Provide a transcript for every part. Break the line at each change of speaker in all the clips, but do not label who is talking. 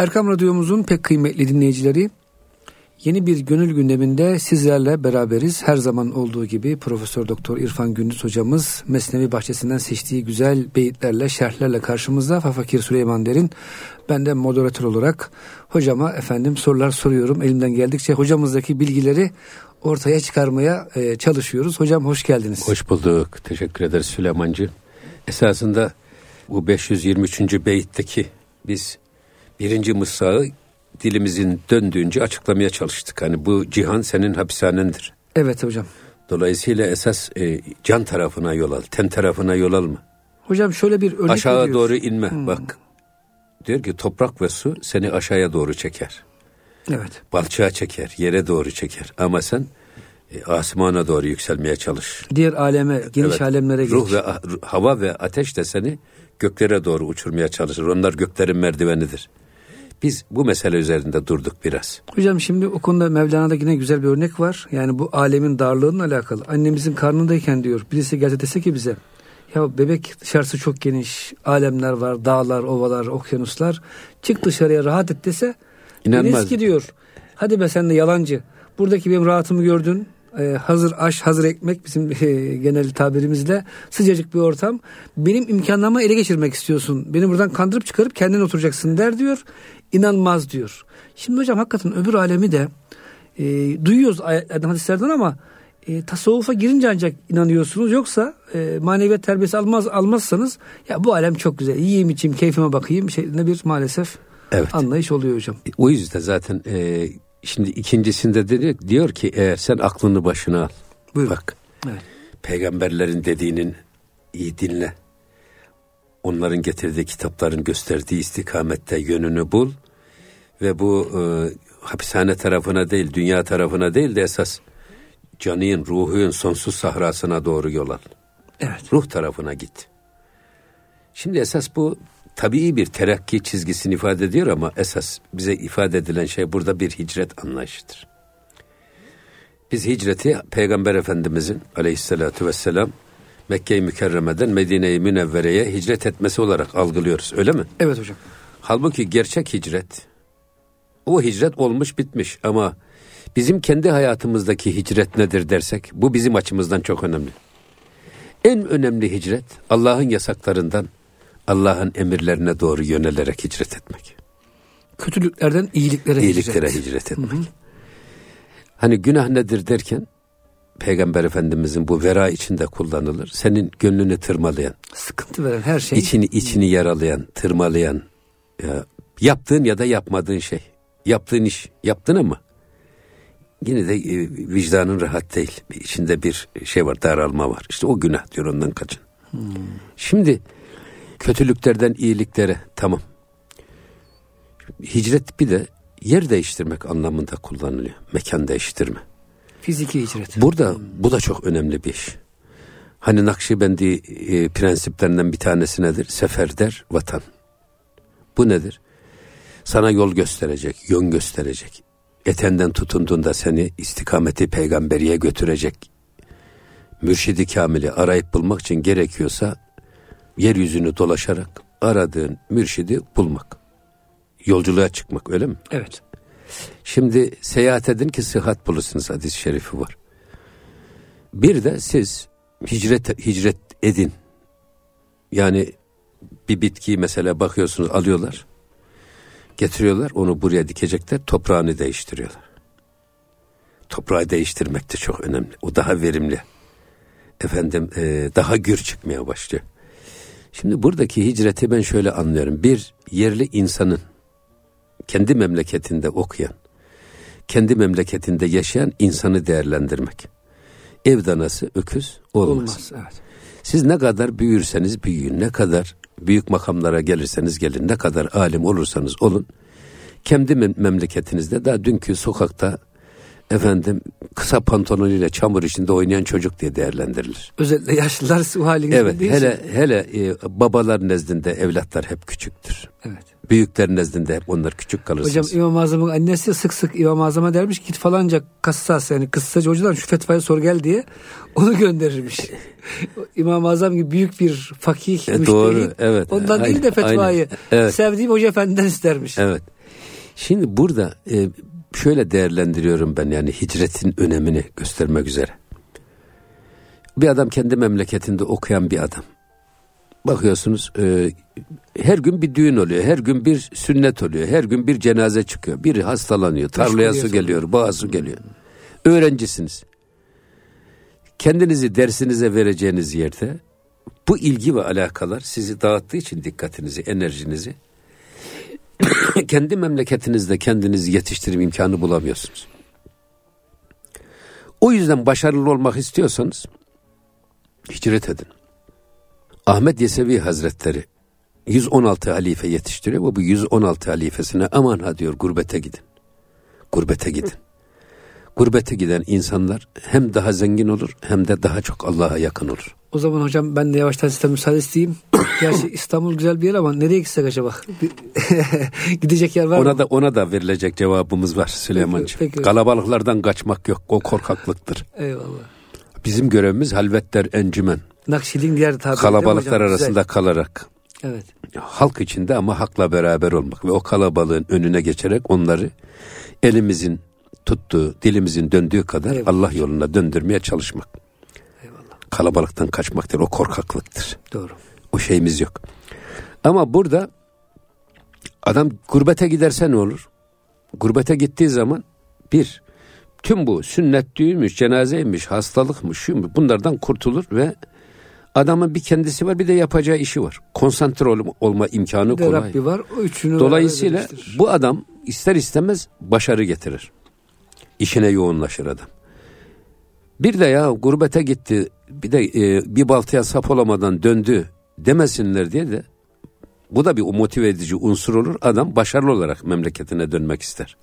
Erkam Radyomuzun pek kıymetli dinleyicileri yeni bir gönül gündeminde sizlerle beraberiz. Her zaman olduğu gibi Profesör Doktor İrfan Gündüz hocamız Mesnevi Bahçesi'nden seçtiği güzel beyitlerle, şerhlerle karşımızda. Fafakir Süleyman Derin. Ben de moderatör olarak hocama efendim sorular soruyorum. Elimden geldikçe hocamızdaki bilgileri ortaya çıkarmaya e, çalışıyoruz. Hocam hoş geldiniz.
Hoş bulduk. Teşekkür ederiz Süleymancı. Esasında bu 523. beyitteki biz birinci mısrağı dilimizin döndüğünce açıklamaya çalıştık. Hani bu cihan senin hapishanendir.
Evet hocam.
Dolayısıyla esas e, can tarafına yol al, ten tarafına yol alma.
Hocam şöyle bir örnek
Aşağı
veriyoruz.
doğru inme. Hmm. Bak diyor ki toprak ve su seni aşağıya doğru çeker.
Evet.
Balçığa çeker, yere doğru çeker. Ama sen e, asmana doğru yükselmeye çalış.
Diğer aleme, geniş
Evet.
alemlere geç.
Ruh ve hava ve ateş de seni göklere doğru uçurmaya çalışır. Onlar göklerin merdivenidir. Biz bu mesele üzerinde durduk biraz.
Hocam şimdi o konuda Mevlana'da yine güzel bir örnek var. Yani bu alemin darlığıyla alakalı. Annemizin karnındayken diyor birisi gelse dese ki bize ya bebek dışarısı çok geniş, alemler var, dağlar, ovalar, okyanuslar. Çık dışarıya rahat et dese
İnanmaz.
ki diyor. Hadi be sen de yalancı. Buradaki benim rahatımı gördün. Ee, hazır aş, hazır ekmek bizim e, genel tabirimizle sıcacık bir ortam. Benim imkanlarımı ele geçirmek istiyorsun. Beni buradan kandırıp çıkarıp kendin oturacaksın der diyor. İnanmaz diyor. Şimdi hocam hakikaten öbür alemi de e, duyuyoruz hadislerden ama e, tasavvufa girince ancak inanıyorsunuz. Yoksa e, maneviyat terbiyesi almaz almazsanız ya bu alem çok güzel. Yiyeyim içeyim keyfime bakayım şeklinde bir maalesef
Evet.
anlayış oluyor hocam.
O yüzden zaten e, şimdi ikincisinde de diyor ki eğer sen aklını başına al.
Buyurun.
Bak
Evet.
peygamberlerin dediğinin iyi dinle. Onların getirdiği kitapların gösterdiği istikamette yönünü bul ve bu e, hapishane tarafına değil, dünya tarafına değil de esas canın, ruhun sonsuz sahrasına doğru yol al.
Evet.
Ruh tarafına git. Şimdi esas bu tabii bir terakki çizgisini ifade ediyor ama esas bize ifade edilen şey burada bir hicret anlayışıdır. Biz hicreti Peygamber Efendimizin aleyhissalatu vesselam Mekke-i Mükerreme'den Medine-i Münevvere'ye hicret etmesi olarak algılıyoruz öyle mi?
Evet hocam.
Halbuki gerçek hicret o hicret olmuş bitmiş ama bizim kendi hayatımızdaki hicret nedir dersek bu bizim açımızdan çok önemli. En önemli hicret Allah'ın yasaklarından Allah'ın emirlerine doğru yönelerek hicret etmek.
Kötülüklerden iyiliklere,
İyiliklere
hicret.
hicret etmek. Hani günah nedir derken Peygamber Efendimizin bu vera içinde kullanılır. Senin gönlünü tırmalayan,
Sıkıntı veren her şey.
içini içini yaralayan, tırmalayan, ya, yaptığın ya da yapmadığın şey. Yaptığın iş, yaptın ama yine de e, vicdanın rahat değil. İçinde bir şey var, daralma var. İşte o günah diyor ondan kaçın. Şimdi kötülüklerden iyiliklere tamam. Hicret bir de yer değiştirmek anlamında kullanılıyor. Mekan değiştirme.
Fiziki hicret.
Burada bu da çok önemli bir iş. Hani Nakşibendi e, prensiplerinden bir tanesi nedir? Seferder vatan. Bu nedir? Sana yol gösterecek, yön gösterecek. Etenden tutunduğunda seni istikameti peygamberiye götürecek. Mürşidi kamili arayıp bulmak için gerekiyorsa yeryüzünü dolaşarak aradığın mürşidi bulmak. Yolculuğa çıkmak öyle mi?
Evet.
Şimdi seyahat edin ki sıhhat bulursunuz hadis-i şerifi var. Bir de siz hicret hicret edin. Yani bir bitkiyi mesela bakıyorsunuz alıyorlar. Getiriyorlar onu buraya dikecekler toprağını değiştiriyorlar. Toprağı değiştirmek de çok önemli. O daha verimli. Efendim e, daha gür çıkmaya başlıyor. Şimdi buradaki hicreti ben şöyle anlıyorum. Bir yerli insanın kendi memleketinde okuyan, kendi memleketinde yaşayan insanı değerlendirmek. Ev danası öküz olmaz.
Olmaz. Evet.
Siz ne kadar büyürseniz büyüyün, ne kadar büyük makamlara gelirseniz gelin, ne kadar alim olursanız olun, kendi mem- memleketinizde daha dünkü sokakta efendim kısa pantolonuyla çamur içinde oynayan çocuk diye değerlendirilir.
Özellikle yaşlılar su halinde
Evet,
bildiği
hele hele e, babalar nezdinde evlatlar hep küçüktür.
Evet.
Büyükler nezdinde hep onlar küçük
Hocam
kalırsınız.
İmam Azam'ın annesi sık sık İmam Azam'a dermiş git falanca kassas yani kıssacı hocadan şu fetvayı sor gel diye onu gönderirmiş. İmam Azam gibi büyük bir fakih,
E, doğru, evet.
Ondan değil de
Aynen,
fetvayı
aynen. Evet.
sevdiğim hoca efendiden istermiş.
Evet. Şimdi burada e, şöyle değerlendiriyorum ben yani hicretin önemini göstermek üzere. Bir adam kendi memleketinde okuyan bir adam. Bakıyorsunuz e, her gün bir düğün oluyor, her gün bir sünnet oluyor, her gün bir cenaze çıkıyor. Biri hastalanıyor, tarlaya su geliyor, bağa su geliyor. Öğrencisiniz. Kendinizi dersinize vereceğiniz yerde bu ilgi ve alakalar sizi dağıttığı için dikkatinizi, enerjinizi kendi memleketinizde kendinizi yetiştirme imkanı bulamıyorsunuz. O yüzden başarılı olmak istiyorsanız hicret edin. Ahmet Yesevi Hazretleri 116 halife yetiştiriyor ve bu 116 halifesine aman ha diyor gurbete gidin. Gurbete gidin. Gurbete giden insanlar hem daha zengin olur hem de daha çok Allah'a yakın olur.
O zaman hocam ben de yavaştan size müsaade isteyeyim. Gerçi İstanbul güzel bir yer ama nereye gitsek acaba? Gidecek yer var
ona
mı?
da ona da verilecek cevabımız var Süleyman'cığım.
Peki, peki.
Kalabalıklardan kaçmak yok. O korkaklıktır.
Eyvallah.
Bizim görevimiz halvetler encümen.
Nakşidin diğer tabiri değil
Kalabalıklar arasında
Güzel.
kalarak
Evet.
halk içinde ama hakla beraber olmak ve o kalabalığın önüne geçerek onları elimizin tuttuğu, dilimizin döndüğü kadar
Eyvallah.
Allah yoluna döndürmeye çalışmak.
Eyvallah.
Kalabalıktan kaçmaktır, o korkaklıktır.
Doğru.
O şeyimiz yok. Ama burada adam gurbete giderse ne olur? Gurbete gittiği zaman bir, tüm bu sünnet düğünmüş, cenazeymiş, hastalıkmış, şu bunlardan kurtulur ve adamın bir kendisi var bir de yapacağı işi var. Konsantre olma, olma imkanı
Bir de
kolay.
Rabbi var. O üçünü
Dolayısıyla bu adam ister istemez başarı getirir. İşine yoğunlaşır adam. Bir de ya gurbete gitti bir de e, bir baltaya sap olamadan döndü demesinler diye de bu da bir motive edici unsur olur. Adam başarılı olarak memleketine dönmek ister.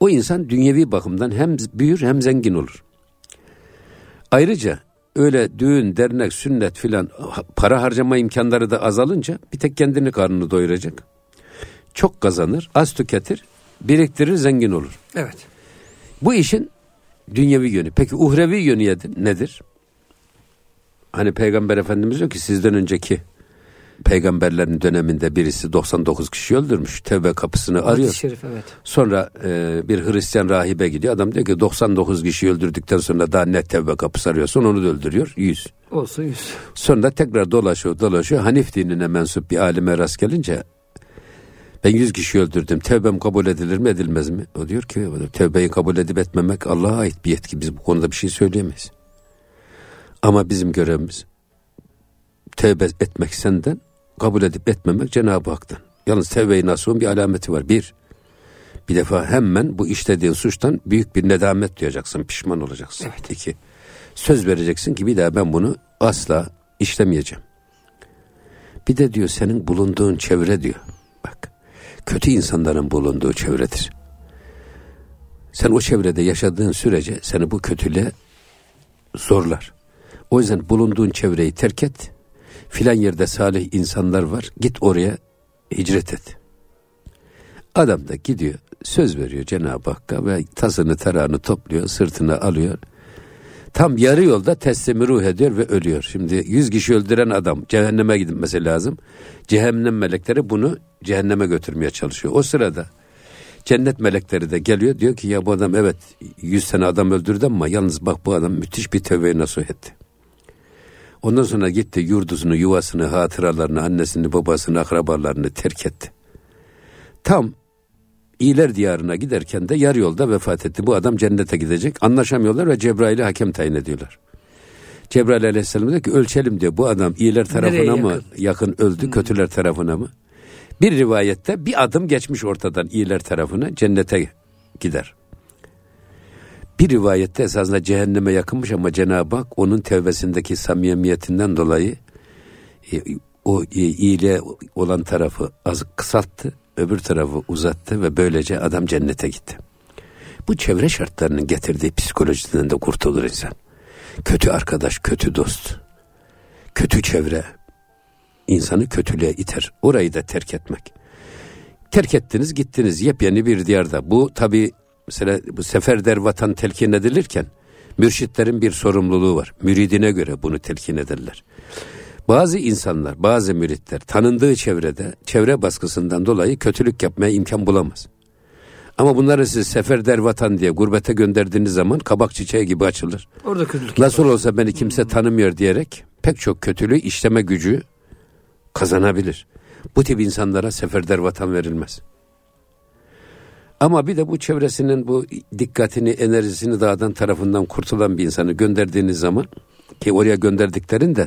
O insan dünyevi bakımdan hem büyür hem zengin olur. Ayrıca öyle düğün, dernek, sünnet filan para harcama imkanları da azalınca bir tek kendini karnını doyuracak. Çok kazanır, az tüketir, biriktirir, zengin olur.
Evet.
Bu işin dünyevi yönü. Peki uhrevi yönü nedir? Hani Peygamber Efendimiz diyor ki sizden önceki peygamberlerin döneminde birisi 99 kişi öldürmüş. Tevbe kapısını arıyor.
Hadis-i şerif evet.
Sonra e, bir Hristiyan rahibe gidiyor. Adam diyor ki 99 kişi öldürdükten sonra daha net tevbe kapısı arıyorsun. Onu da öldürüyor. 100.
Olsun yüz.
Sonra tekrar dolaşıyor dolaşıyor. Hanif dinine mensup bir alime rast gelince ben 100 kişi öldürdüm. Tevbem kabul edilir mi edilmez mi? O diyor ki tevbeyi kabul edip etmemek Allah'a ait bir yetki. Biz bu konuda bir şey söyleyemeyiz. Ama bizim görevimiz tevbe etmek senden, kabul edip etmemek Cenab-ı Hak'tan. Yalnız tevbe-i nasuhun bir alameti var. Bir, bir defa hemen bu işlediğin suçtan büyük bir nedamet duyacaksın, pişman olacaksın.
Evet.
İki, söz vereceksin ki bir daha ben bunu asla işlemeyeceğim. Bir de diyor senin bulunduğun çevre diyor. Bak, kötü insanların bulunduğu çevredir. Sen o çevrede yaşadığın sürece seni bu kötülüğe zorlar. O yüzden bulunduğun çevreyi terk et. Filan yerde salih insanlar var. Git oraya hicret et. Adam da gidiyor. Söz veriyor Cenab-ı Hakk'a ve tasını tarağını topluyor. Sırtına alıyor. Tam yarı yolda teslimi ruh ediyor ve ölüyor. Şimdi yüz kişi öldüren adam cehenneme gitmesi lazım. Cehennem melekleri bunu cehenneme götürmeye çalışıyor. O sırada cennet melekleri de geliyor. Diyor ki ya bu adam evet yüz tane adam öldürdü ama yalnız bak bu adam müthiş bir tövbe nasuh etti. Ondan sonra gitti yurdusunu, yuvasını, hatıralarını, annesini, babasını, akrabalarını terk etti. Tam iyiler diyarına giderken de yarı yolda vefat etti. Bu adam cennete gidecek. Anlaşamıyorlar ve Cebrail'i hakem tayin ediyorlar. Cebrail aleyhisselam diyor ki ölçelim diyor. Bu adam iyiler tarafına
Nereye
mı
yakın?
yakın öldü, kötüler tarafına mı? Bir rivayette bir adım geçmiş ortadan iyiler tarafına cennete gider. Bir rivayette esasında cehenneme yakınmış ama Cenab-ı Hak onun tevbesindeki samimiyetinden dolayı e, o e, iyiliğe olan tarafı az kısalttı, öbür tarafı uzattı ve böylece adam cennete gitti. Bu çevre şartlarının getirdiği psikolojiden de kurtulur insan. Kötü arkadaş, kötü dost, kötü çevre insanı kötülüğe iter. Orayı da terk etmek. Terk ettiniz gittiniz yepyeni bir diyarda. Bu tabi mesela bu seferder vatan telkin edilirken mürşitlerin bir sorumluluğu var. Müridine göre bunu telkin ederler. Bazı insanlar, bazı müritler tanındığı çevrede çevre baskısından dolayı kötülük yapmaya imkan bulamaz. Ama bunları siz seferder vatan diye gurbete gönderdiğiniz zaman kabak çiçeği gibi açılır.
Orada kötülük
Nasıl
yapar.
olsa beni kimse tanımıyor diyerek pek çok kötülüğü işleme gücü kazanabilir. Bu tip insanlara seferder vatan verilmez. Ama bir de bu çevresinin bu dikkatini, enerjisini dağdan tarafından kurtulan bir insanı gönderdiğiniz zaman ki oraya gönderdiklerinde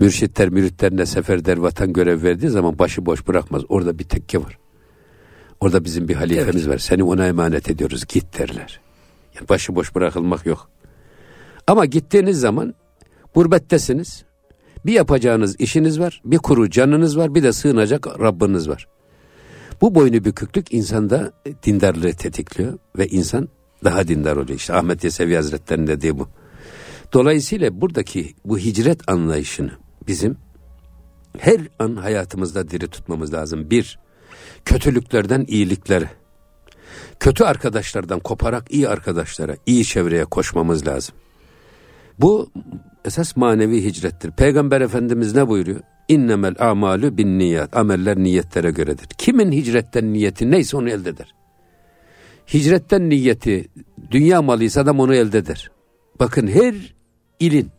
mürşitler müritlerine seferder vatan görev verdiği zaman başı boş bırakmaz. Orada bir tekke var. Orada bizim bir halifemiz var. Seni ona emanet ediyoruz git derler. Yani başı boş bırakılmak yok. Ama gittiğiniz zaman gurbettesiniz. Bir yapacağınız işiniz var, bir kuru canınız var, bir de sığınacak Rabbiniz var. Bu boynu büküklük insanda dindarlığı tetikliyor ve insan daha dindar oluyor. İşte Ahmet Yesevi Hazretleri'nin dediği bu. Dolayısıyla buradaki bu hicret anlayışını bizim her an hayatımızda diri tutmamız lazım. Bir, kötülüklerden iyiliklere, kötü arkadaşlardan koparak iyi arkadaşlara, iyi çevreye koşmamız lazım. Bu esas manevi hicrettir. Peygamber Efendimiz ne buyuruyor? İnnemel amalu bin niyet. Ameller niyetlere göredir. Kimin hicretten niyeti neyse onu elde eder. Hicretten niyeti dünya malıysa adam onu elde eder. Bakın her ilin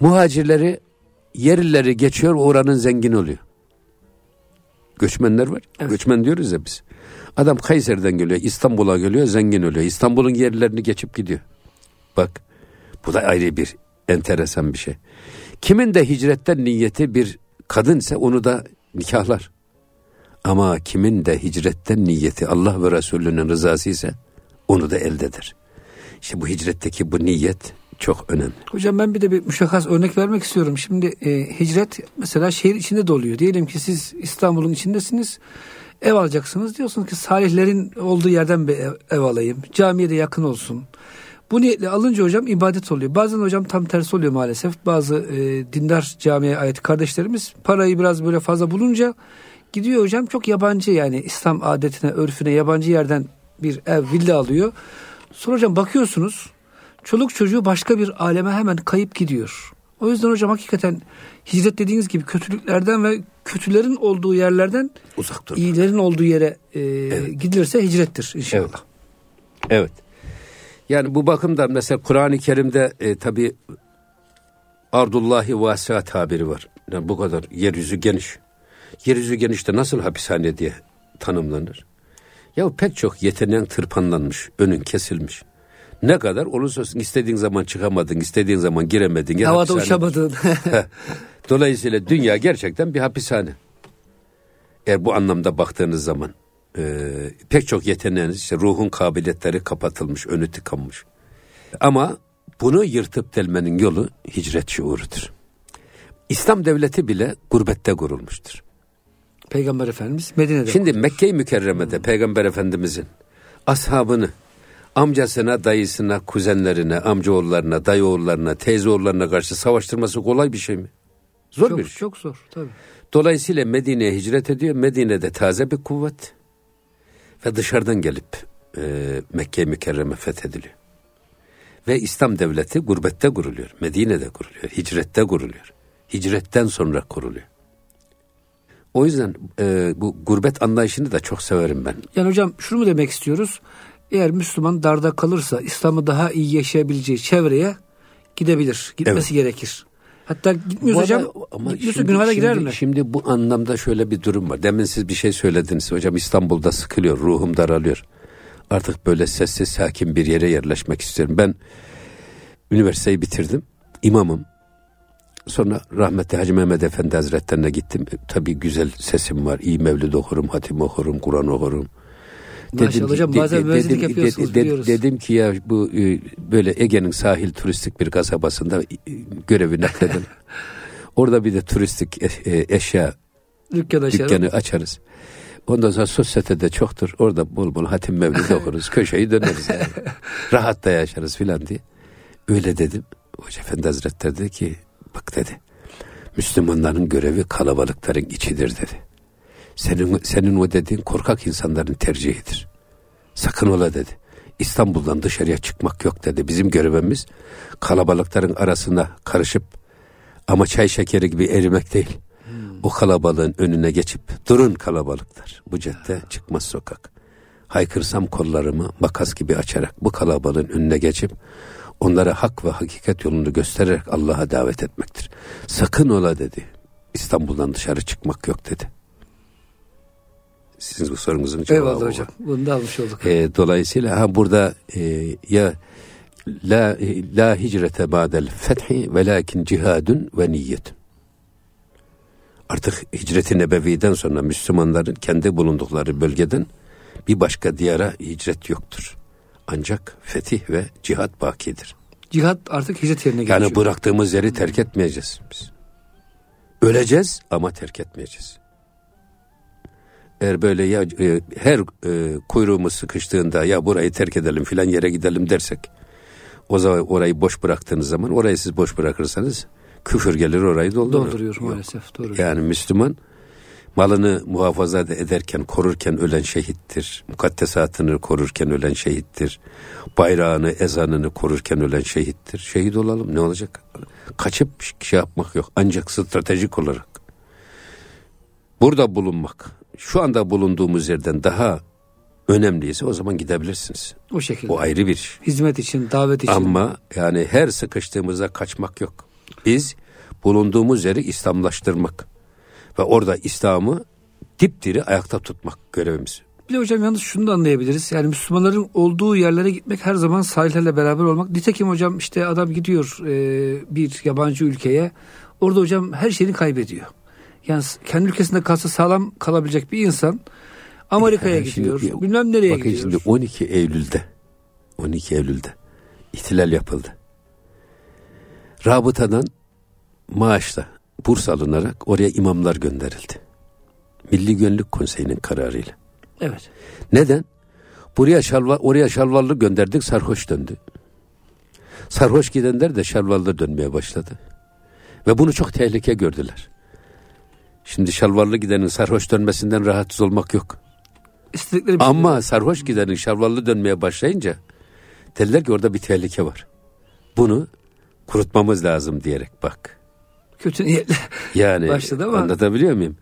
muhacirleri yerlileri geçiyor oranın zengin oluyor. Göçmenler var.
Evet.
Göçmen diyoruz ya biz. Adam Kayseri'den geliyor, İstanbul'a geliyor, zengin oluyor. İstanbul'un yerlerini geçip gidiyor. Bak, bu da ayrı bir enteresan bir şey. Kimin de hicretten niyeti bir kadınsa onu da nikahlar. Ama kimin de hicretten niyeti Allah ve Resulünün rızası ise onu da elde eder. İşte bu hicretteki bu niyet çok önemli.
Hocam ben bir de bir müşahhas örnek vermek istiyorum. Şimdi e, hicret mesela şehir içinde de oluyor. Diyelim ki siz İstanbul'un içindesiniz. Ev alacaksınız. Diyorsunuz ki salihlerin olduğu yerden bir ev, ev alayım. Camiye de yakın olsun. Bu niyetle alınca hocam ibadet oluyor. Bazen hocam tam tersi oluyor maalesef. Bazı e, dindar camiye ait kardeşlerimiz parayı biraz böyle fazla bulunca gidiyor hocam çok yabancı yani İslam adetine, örfüne yabancı yerden bir ev, villa alıyor. Sonra hocam bakıyorsunuz çoluk çocuğu başka bir aleme hemen kayıp gidiyor. O yüzden hocam hakikaten hicret dediğiniz gibi kötülüklerden ve kötülerin olduğu yerlerden
Uzak dur.
iyilerin olduğu yere e, gidilirse hicrettir inşallah.
Evet. Evet. Yani bu bakımdan mesela Kur'an-ı Kerim'de e, tabi Ardullahi vasa tabiri var. Yani bu kadar yeryüzü geniş. Yeryüzü genişte nasıl hapishane diye tanımlanır? Ya pek çok yeteneğin tırpanlanmış, önün kesilmiş. Ne kadar olursa olsun istediğin zaman çıkamadın, istediğin zaman giremedin.
Havada
hapishane-
uçamadın.
Dolayısıyla dünya gerçekten bir hapishane. Eğer bu anlamda baktığınız zaman e, pek çok yeteneğiniz işte ruhun kabiliyetleri kapatılmış, önü tıkanmış. Ama bunu yırtıp delmenin yolu hicret şuurudur. İslam devleti bile gurbette kurulmuştur.
Peygamber Efendimiz Medine'de.
Şimdi Mekke-i Mükerreme'de Peygamber Efendimizin ashabını amcasına, dayısına, kuzenlerine, amcaoğullarına, dayıoğullarına, teyzeoğullarına karşı savaştırması kolay bir şey mi? Zor
çok,
bir şey.
çok zor tabii.
Dolayısıyla Medine'ye hicret ediyor. Medine'de taze bir kuvvet ve dışarıdan gelip e, Mekke mükerreme fethediliyor. Ve İslam devleti gurbette kuruluyor. Medine'de kuruluyor. Hicrette kuruluyor. Hicretten sonra kuruluyor. O yüzden e, bu gurbet anlayışını da çok severim ben.
Yani hocam şunu mu demek istiyoruz? Eğer Müslüman darda kalırsa İslam'ı daha iyi yaşayabileceği çevreye gidebilir. Gitmesi gerekir. Hatta gitmiyorsa hocam gitmiyorsa günaha da girer
şimdi,
mi?
Şimdi bu anlamda şöyle bir durum var. Demin siz bir şey söylediniz. Hocam İstanbul'da sıkılıyor, ruhum daralıyor. Artık böyle sessiz, sakin bir yere yerleşmek istiyorum. Ben üniversiteyi bitirdim. İmamım. Sonra rahmetli Hacı Mehmet Efendi Hazretlerine gittim. Tabii güzel sesim var. İyi mevlid okurum, hatim okurum, Kur'an okurum.
Maşallah hocam,
de-
bazen
de- dedim,
yapıyorsunuz,
de-
biliyoruz.
dedim ki ya bu e, böyle Ege'nin sahil turistik bir kasabasında e, görevi nakledin. Orada bir de turistik e- eşya
Dükkan açarım.
dükkanı açarız. Ondan sonra sosyetede çoktur. Orada bol bol hatim mevlid okuruz. Köşeyi döneriz yani. Rahat da yaşarız filan diye. Öyle dedim. Hoca Efendi Hazretleri dedi ki bak dedi. Müslümanların görevi kalabalıkların içidir dedi. Senin, senin o dediğin korkak insanların tercihidir. Sakın ola dedi. İstanbul'dan dışarıya çıkmak yok dedi. Bizim görevimiz kalabalıkların arasına karışıp ama çay şekeri gibi erimek değil. O kalabalığın önüne geçip durun kalabalıklar. Bu cadde çıkmaz sokak. haykırsam kollarımı makas gibi açarak bu kalabalığın önüne geçip onlara hak ve hakikat yolunu göstererek Allah'a davet etmektir. Sakın ola dedi. İstanbul'dan dışarı çıkmak yok dedi. Sizin bu sorunuzun cevabı
Eyvallah hocam. Bunu da almış olduk.
E, dolayısıyla ha burada e, ya la la hicrete ba'del fethi velakin cihadun ve niyet. Artık hicreti nebeviden sonra Müslümanların kendi bulundukları bölgeden bir başka diyara hicret yoktur. Ancak fetih ve cihat bakidir.
Cihat artık hicret yerine geçiyor.
Yani bıraktığımız yeri terk etmeyeceğiz biz. Öleceğiz ama terk etmeyeceğiz. Eğer böyle ya e, her e, kuyruğumuz sıkıştığında ya burayı terk edelim filan yere gidelim dersek o zaman orayı boş bıraktığınız zaman orayı siz boş bırakırsanız küfür gelir orayı doldurur.
Dolduruyor maalesef. Doğru.
Yani Müslüman malını muhafaza ederken, korurken ölen şehittir. Mukaddesatını korurken ölen şehittir. Bayrağını, ezanını korurken ölen şehittir. Şehit olalım ne olacak? Kaçıp şey yapmak yok. Ancak stratejik olarak. Burada bulunmak, şu anda bulunduğumuz yerden daha önemliyse o zaman gidebilirsiniz.
O şekilde.
O ayrı bir.
Hizmet için, davet için.
Ama yani her sıkıştığımızda kaçmak yok. Biz bulunduğumuz yeri İslamlaştırmak ve orada İslam'ı dipdiri ayakta tutmak görevimiz.
Bir de hocam yalnız şunu da anlayabiliriz. Yani Müslümanların olduğu yerlere gitmek her zaman sahillerle beraber olmak. Nitekim hocam işte adam gidiyor e, bir yabancı ülkeye. Orada hocam her şeyini kaybediyor. Yani kendi ülkesinde kalsa sağlam kalabilecek bir insan Amerika'ya
Yani
gidiyor.
şimdi-
bilmem nereye
Bakın
gidiyor.
şimdi 12 Eylül'de 12 Eylül'de ihtilal yapıldı. Rabıtadan maaşla burs alınarak oraya imamlar gönderildi. Milli Gönüllülük Konseyi'nin kararıyla.
Evet.
Neden? Buraya şalvar, oraya şalvarlı gönderdik sarhoş döndü. Sarhoş gidenler de şalvarlı dönmeye başladı. Ve bunu çok tehlike gördüler. Şimdi şalvarlı gidenin sarhoş dönmesinden rahatsız olmak yok.
İstedikleri bir
Ama sarhoş gidenin şalvarlı dönmeye başlayınca dediler ki orada bir tehlike var. Bunu kurutmamız lazım diyerek bak.
kötü niyetle.
Yani
Başladı ama-
anlatabiliyor muyum?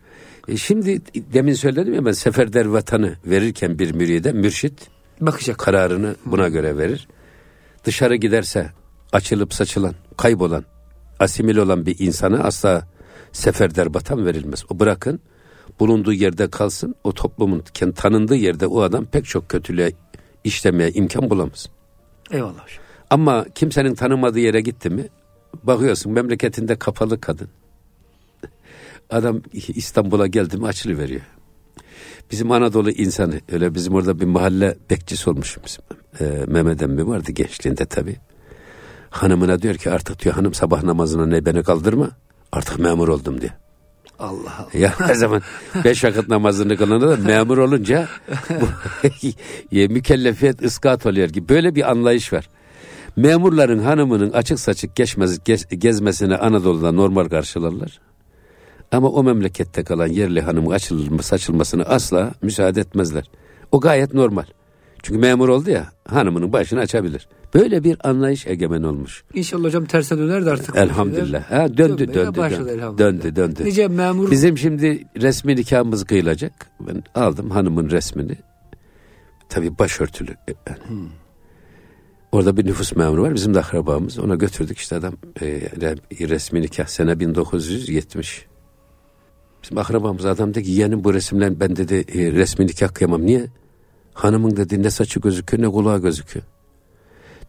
E şimdi demin söyledim ya ben seferder vatanı verirken bir müride mürşit
Bakacak.
kararını buna göre verir. Dışarı giderse açılıp saçılan, kaybolan, asimil olan bir insana asla seferder vatan verilmez. O bırakın bulunduğu yerde kalsın. O toplumun tanındığı yerde o adam pek çok kötülüğe işlemeye imkan bulamaz.
Eyvallah hocam.
Ama kimsenin tanımadığı yere gitti mi bakıyorsun memleketinde kapalı kadın. Adam İstanbul'a geldi mi açılıveriyor. Bizim Anadolu insanı öyle bizim orada bir mahalle bekçisi olmuş bizim. Ee, Mehmet emmi vardı gençliğinde tabii. Hanımına diyor ki artık diyor hanım sabah namazına ne beni kaldırma. Artık memur oldum diyor.
Allah Allah.
Ya her zaman beş vakit namazını kılana da memur olunca bu, mükellefiyet ıskat oluyor ki böyle bir anlayış var. Memurların hanımının açık saçık geçmez, gez- gezmesine Anadolu'da normal karşılarlar. Ama o memlekette kalan yerli hanımın açılma, saçılmasını asla müsaade etmezler. O gayet normal. Çünkü memur oldu ya hanımının başını açabilir. Böyle bir anlayış egemen olmuş.
İnşallah hocam terse döner de artık.
Elhamdülillah. Ha, döndü döndü döndü. Döndü döndü.
Nice memur
Bizim şimdi resmi nikahımız kıyılacak. Ben aldım hanımın resmini. Tabii başörtülü. Yani. Orada bir nüfus memuru var. Bizim de akrabamız. Ona götürdük işte adam e, re- resmi nikah sene 1970. Bizim akrabamız adam dedi ki yeğenim bu resimler ben dedi e, resmi nikah kıyamam. Niye? Hanımın dedi ne saçı gözüküyor ne kulağı gözüküyor.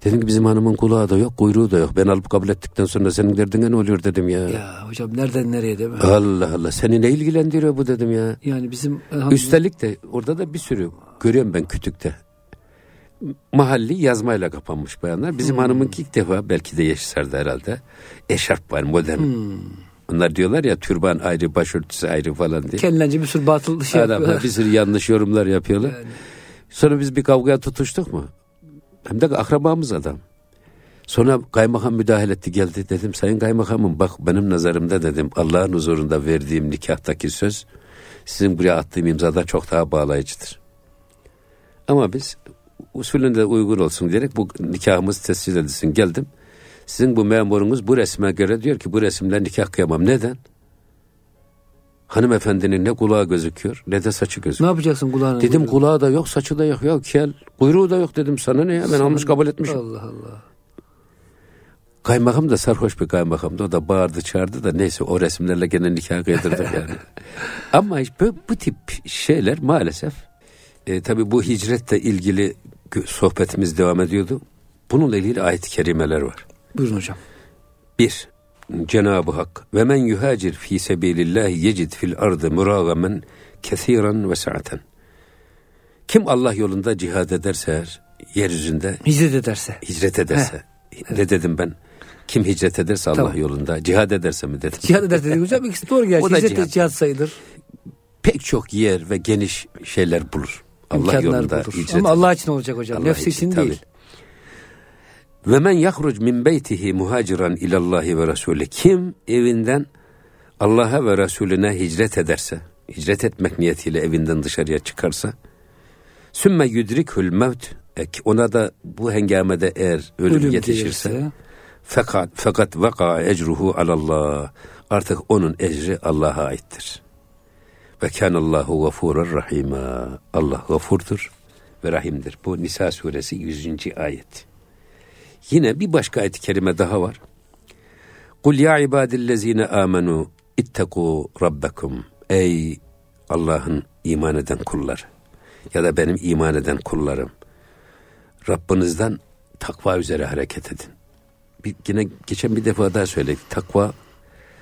Dedim ki bizim hanımın kulağı da yok kuyruğu da yok. Ben alıp kabul ettikten sonra senin derdine ne oluyor dedim ya.
Ya hocam nereden nereye değil mi?
Allah Allah seni ne ilgilendiriyor bu dedim ya.
Yani bizim
Üstelik de orada da bir sürü görüyorum ben kütükte. Mahalli yazmayla kapanmış bayanlar. Bizim hanımınki ilk defa belki de yaşardı herhalde. Eşarp var modern. Onlar diyorlar ya türban ayrı, başörtüsü ayrı falan diye.
kendilerince bir sürü batıl şey
Adamlar
yapıyorlar.
bir sürü yanlış yorumlar yapıyorlar.
Yani.
Sonra biz bir kavgaya tutuştuk mu? Hem de akrabamız adam. Sonra kaymakam müdahale etti geldi. Dedim sayın kaymakamım bak benim nazarımda dedim Allah'ın huzurunda verdiğim nikahtaki söz sizin buraya attığım imzadan çok daha bağlayıcıdır. Ama biz usulünde uygun olsun diyerek bu nikahımız tescil edilsin geldim. Sizin bu memurunuz bu resme göre diyor ki bu resimle nikah kıyamam. Neden? Hanımefendinin ne kulağı gözüküyor ne de saçı
Ne
gözüküyor.
yapacaksın kulağına?
Dedim
buyurun?
kulağı da yok saçı da yok ya kel. Kuyruğu da yok dedim sana ne ya ben almış kabul etmişim.
Allah Allah.
Kaymakam da sarhoş bir kaymakamdı. O da bağırdı çağırdı da neyse o resimlerle gene nikah kıydırdık yani. Ama işte bu, bu tip şeyler maalesef e, tabi bu hicretle ilgili sohbetimiz devam ediyordu. Bununla ilgili ayet-i kerimeler var.
Buyurun hocam.
Bir, Cenab-ı Hak ve men yuhacir fi sebilillahi yecid fil ardı muragamen kesiran ve sa'aten. Kim Allah yolunda cihad ederse eğer yeryüzünde
Hicret ederse.
hicret ederse. Ne dedim ben? Kim hicret ederse Allah
Tamam.
yolunda cihad ederse mi dedim.
Cihad ederse dedik hocam. İkisi doğru gerçi. Hicret de
cihad.
cihad sayılır.
Pek çok yer ve geniş şeyler bulur. Allah
İmkanlar
yolunda
bulur.
hicret
Ama. Allah için olacak hocam.
Allah
Nefsi için
tabii.
değil.
Ve men yahruc min beytihi muhaciran ilallahi ve rasuli. Kim evinden Allah'a ve Resulüne hicret ederse, hicret etmek niyetiyle evinden dışarıya çıkarsa, sümme yudrikül mevt, ek ona da bu hengamede eğer ölüm,
Ölüm
yetişirse,
gelirse.
fakat fakat vaka ecruhu alallah. Artık onun ecri Allah'a aittir. Ve kanallahu gafurur rahima. Allah gafurdur ve rahimdir. Bu Nisa suresi 100. ayet. Yine bir başka ayet-i kerime daha var. Kul ya ibadillezine amenu ittaku rabbekum. Ey Allah'ın iman eden kulları ya da benim iman eden kullarım. Rabbinizden takva üzere hareket edin. Bir, yine geçen bir defa daha söyledik. Takva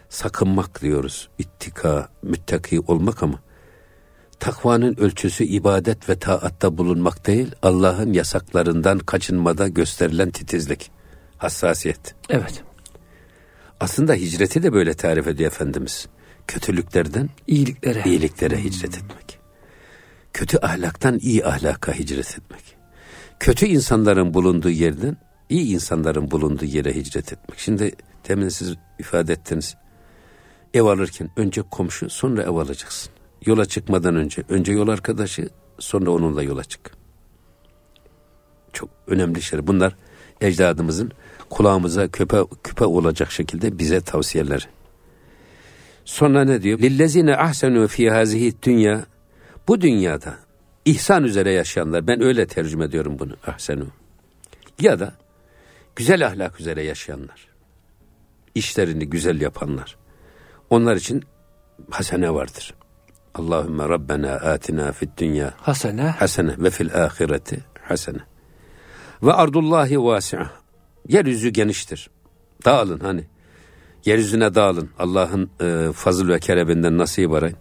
sakınmak diyoruz. İttika, müttaki olmak ama takvanın ölçüsü ibadet ve taatta bulunmak değil, Allah'ın yasaklarından kaçınmada gösterilen titizlik, hassasiyet.
Evet.
Aslında hicreti de böyle tarif ediyor Efendimiz. Kötülüklerden
İyiliklere.
iyiliklere hicret etmek. Kötü ahlaktan iyi ahlaka hicret etmek. Kötü insanların bulunduğu yerden iyi insanların bulunduğu yere hicret etmek. Şimdi demin siz ifade ettiniz. Ev alırken önce komşu sonra ev alacaksın. Yola çıkmadan önce önce yol arkadaşı sonra onunla yola çık. Çok önemli şeyler. Bunlar ecdadımızın kulağımıza küpe, küpe olacak şekilde bize tavsiyeler. Sonra ne diyor? Lillezine ahsenu fi hazihi dünya bu dünyada ihsan üzere yaşayanlar ben öyle tercüme ediyorum bunu ahsenu. Ya da güzel ahlak üzere yaşayanlar. işlerini güzel yapanlar. Onlar için hasene vardır. Allahümme Rabbena atina fid dünya
Hasene.
hasene ve fil ahireti hasene. Ve ardullahi vasi'a. Yeryüzü geniştir. Dağılın hani. Yeryüzüne dağılın. Allah'ın e, fazıl ve kerebinden nasip arayın.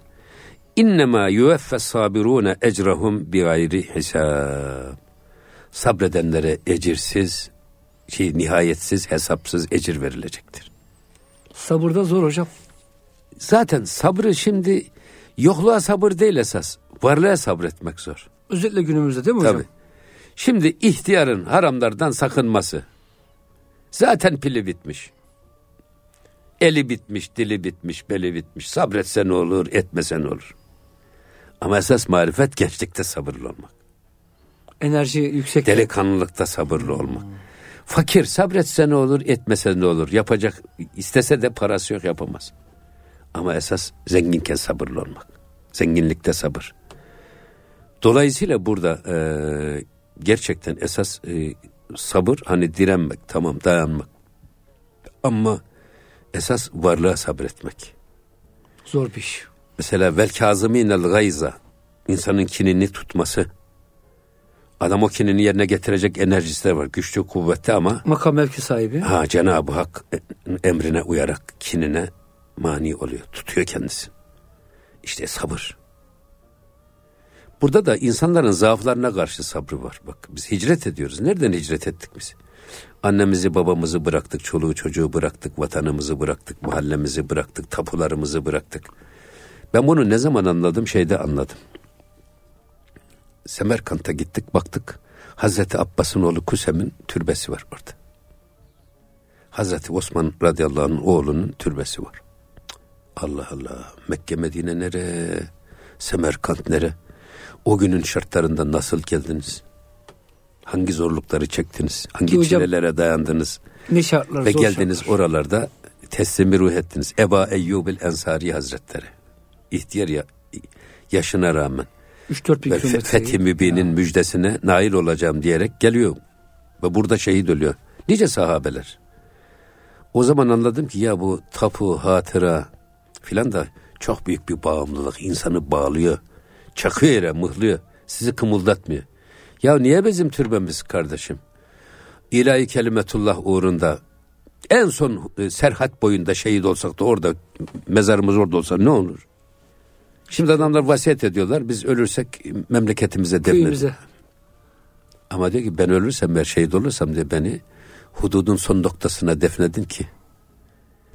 İnnemâ yüveffe sabirûne ecrahum bi gayri hisab. Sabredenlere ecirsiz, şey, nihayetsiz, hesapsız ecir verilecektir.
Sabırda zor hocam.
Zaten sabrı şimdi yokluğa sabır değil esas. Varlığa sabretmek zor.
Özellikle günümüzde değil mi hocam?
Tabii. Şimdi ihtiyarın haramlardan sakınması. Zaten pili bitmiş. Eli bitmiş, dili bitmiş, beli bitmiş. Sabretse ne olur, etmese ne olur. Ama esas marifet gençlikte sabırlı olmak.
Enerji yüksek.
Delikanlılıkta sabırlı olmak. Fakir sabretse ne olur, etmese ne olur. Yapacak, istese de parası yok yapamaz. Ama esas zenginken sabırlı olmak. Zenginlikte sabır. Dolayısıyla burada e, gerçekten esas e, sabır hani direnmek, tamam dayanmak. Ama esas varlığa sabretmek.
Zor bir iş.
Mesela vel kazımînel gayza insanın kinini tutması. Adam o kinini yerine getirecek enerjisi de var. Güçlü, kuvvetli ama
Makam mevki sahibi.
ha Cenab-ı Hak emrine uyarak kinine mani oluyor. Tutuyor kendisi. İşte sabır. Burada da insanların zaaflarına karşı sabrı var. Bak biz hicret ediyoruz. Nereden hicret ettik biz? Annemizi babamızı bıraktık, çoluğu çocuğu bıraktık, vatanımızı bıraktık, mahallemizi bıraktık, tapularımızı bıraktık. Ben bunu ne zaman anladım? Şeyde anladım. Semerkant'a gittik baktık. Hazreti Abbas'ın oğlu Kusem'in türbesi var orada. Hazreti Osman radıyallahu anh'ın oğlunun türbesi var. Allah Allah. Mekke Medine nere? Semerkant nere? O günün şartlarında nasıl geldiniz? Hangi zorlukları çektiniz? Hangi
hocam-
çilelere dayandınız?
Ne şartlar
Ve geldiniz
şartlar.
oralarda teslimi ruh ettiniz. Eba Eyyubil Ensari Hazretleri. ihtiyar ya, yaşına rağmen
3-4 bin
ve
kilometre.
Fethi Mübin'in müjdesine nail olacağım diyerek geliyor. Ve burada şehit oluyor. Nice sahabeler. O zaman anladım ki ya bu tapu, hatıra filan da çok büyük bir bağımlılık. insanı bağlıyor. Çakıyor yere, mıhlıyor. Sizi kımıldatmıyor. Ya niye bizim türbemiz kardeşim? İlahi kelimetullah uğrunda en son e, Serhat boyunda şehit olsak da orada mezarımız orada olsa ne olur? Şimdi adamlar vasiyet ediyorlar. Biz ölürsek memleketimize defnedin. Ama diyor ki ben ölürsem ben şehit olursam diye beni hududun son noktasına defnedin ki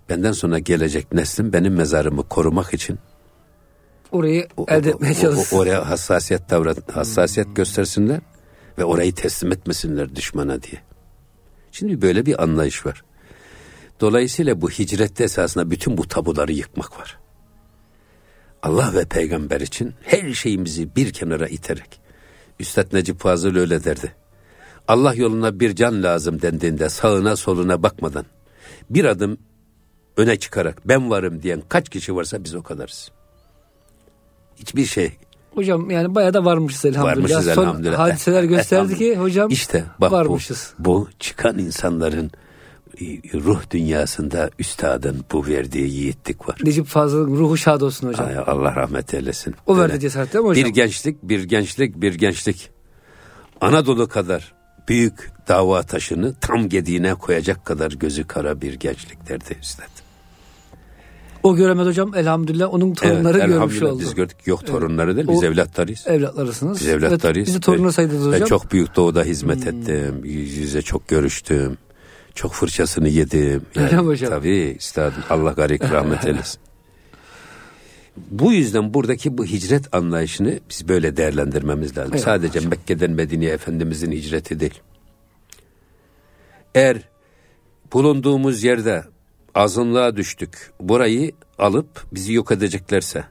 benden sonra gelecek neslin benim mezarımı korumak için
Orayı
o-
elde
o-
etmeye
o-
çalışsın.
oraya hassasiyet davran hassasiyet göstersinler ve orayı teslim etmesinler düşmana diye. Şimdi böyle bir anlayış var. Dolayısıyla bu hicrette esasında bütün bu tabuları yıkmak var. Allah ve peygamber için her şeyimizi bir kenara iterek. Üstad Necip Fazıl öyle derdi. Allah yoluna bir can lazım dendiğinde sağına soluna bakmadan bir adım öne çıkarak ben varım diyen kaç kişi varsa biz o kadarız. Hiçbir şey
Hocam yani bayağı da varmışız elhamdülillah.
Varmışız
Son
elhamdülillah.
hadiseler gösterdi ki hocam
İşte bak
varmışız.
bu, bu çıkan insanların e, ruh dünyasında üstadın bu verdiği yiğitlik var.
Necip Fazıl'ın ruhu şad olsun hocam.
Ay, Allah rahmet eylesin.
O verdi cesaret değil mi hocam?
Bir gençlik, bir gençlik, bir gençlik. Anadolu kadar büyük dava taşını tam gediğine koyacak kadar gözü kara bir gençlik derdi üstad.
O göremez hocam elhamdülillah onun torunları görmüş
elhamdülillah
oldu.
Biz gördük. Yok torunları değil, biz
O-
evlatlarıyız.
Evlatlarısınız.
Biz evlatlarıyız.
Evet, bizi torunlar saydınız
Ben
hocam. Hmm.
çok büyük doğuda hizmet ettim. Yüz yüze çok görüştüm. Çok fırçasını yedim.
Öyle mi hocam?
Tabii üstadım. Allah garik rahmet eylesin. Bu yüzden buradaki bu hicret anlayışını biz böyle değerlendirmemiz lazım.
Evet,
Sadece Mekke'den Medine'ye Efendimizin hicreti değil. Eğer bulunduğumuz yerde azınlığa düştük, burayı alıp bizi yok edeceklerse,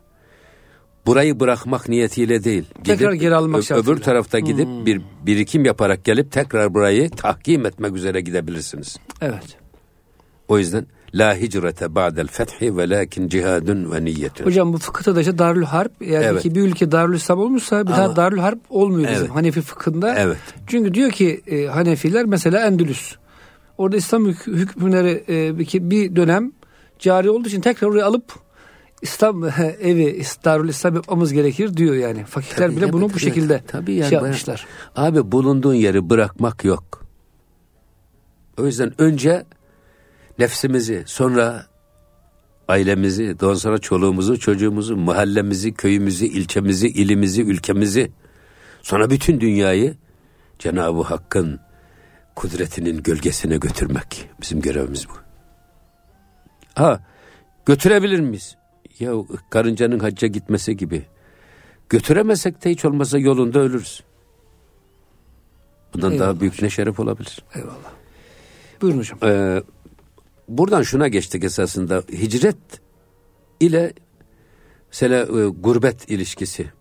burayı bırakmak niyetiyle değil,
Tekrar geri almak şartıyla.
öbür tarafta gidip bir birikim yaparak gelip tekrar burayı tahkim etmek üzere gidebilirsiniz.
Evet.
O yüzden la hicrete ba'del fethi ve lakin cihadun ve niyyetun.
Hocam bu fıkıhta da işte Darül Harp eğer
Evet.
ki bir ülke Darül İslam olmuşsa bir
Ama-
daha Darül Harp olmuyor bizim
Evet.
Hanefi fıkhında.
Evet.
Çünkü diyor ki e, Hanefiler mesela Endülüs. Orada İslam hük- hükümleri e, bir- dönem cari olduğu için tekrar oraya alıp İslam evi Darül İslam yapmamız gerekir diyor yani. Fakihler
Tabii,
bile bunu
tabii,
bu şekilde
Tabii yani
şey
bayağı-
yapmışlar.
Abi bulunduğun yeri bırakmak yok. O yüzden önce nefsimizi, sonra ailemizi, daha sonra çoluğumuzu, çocuğumuzu, mahallemizi, köyümüzü, ilçemizi, ilimizi, ülkemizi, sonra bütün dünyayı Cenab-ı Hakk'ın kudretinin gölgesine götürmek. Bizim görevimiz bu. Ha, götürebilir miyiz? Ya karıncanın hacca gitmesi gibi. Götüremesek de hiç olmazsa yolunda ölürüz. Bundan
Eyvallah
daha büyük ne şeref olabilir?
Eyvallah. Buyurun hocam.
Ee, buradan şuna geçtik esasında. Hicret ile mesela e, gurbet ilişkisi.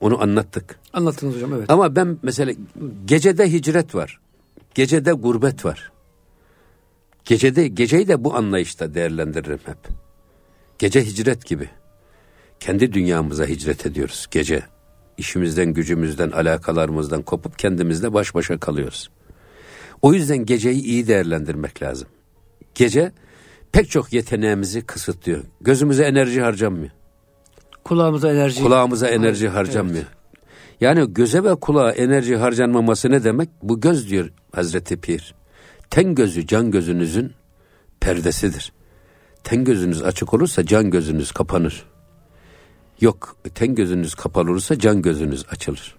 Onu anlattık.
Anlattınız hocam evet.
Ama ben mesela gecede hicret var. Gecede gurbet var. Gecede geceyi de bu anlayışta değerlendiririm hep. Gece hicret gibi. Kendi dünyamıza hicret ediyoruz gece. İşimizden, gücümüzden, alakalarımızdan kopup kendimizle baş başa kalıyoruz. O yüzden geceyi iyi değerlendirmek lazım. Gece pek çok yeteneğimizi kısıtlıyor. Gözümüze enerji harcanmıyor.
Kulağımıza enerji.
Kulağımıza enerji harcanmıyor. Yani göze ve kulağa enerji harcanmaması ne demek? Bu göz diyor Hazreti Pir. Ten gözü can gözünüzün perdesidir. Ten gözünüz açık olursa can gözünüz kapanır. Yok ten gözünüz kapalı olursa can gözünüz açılır.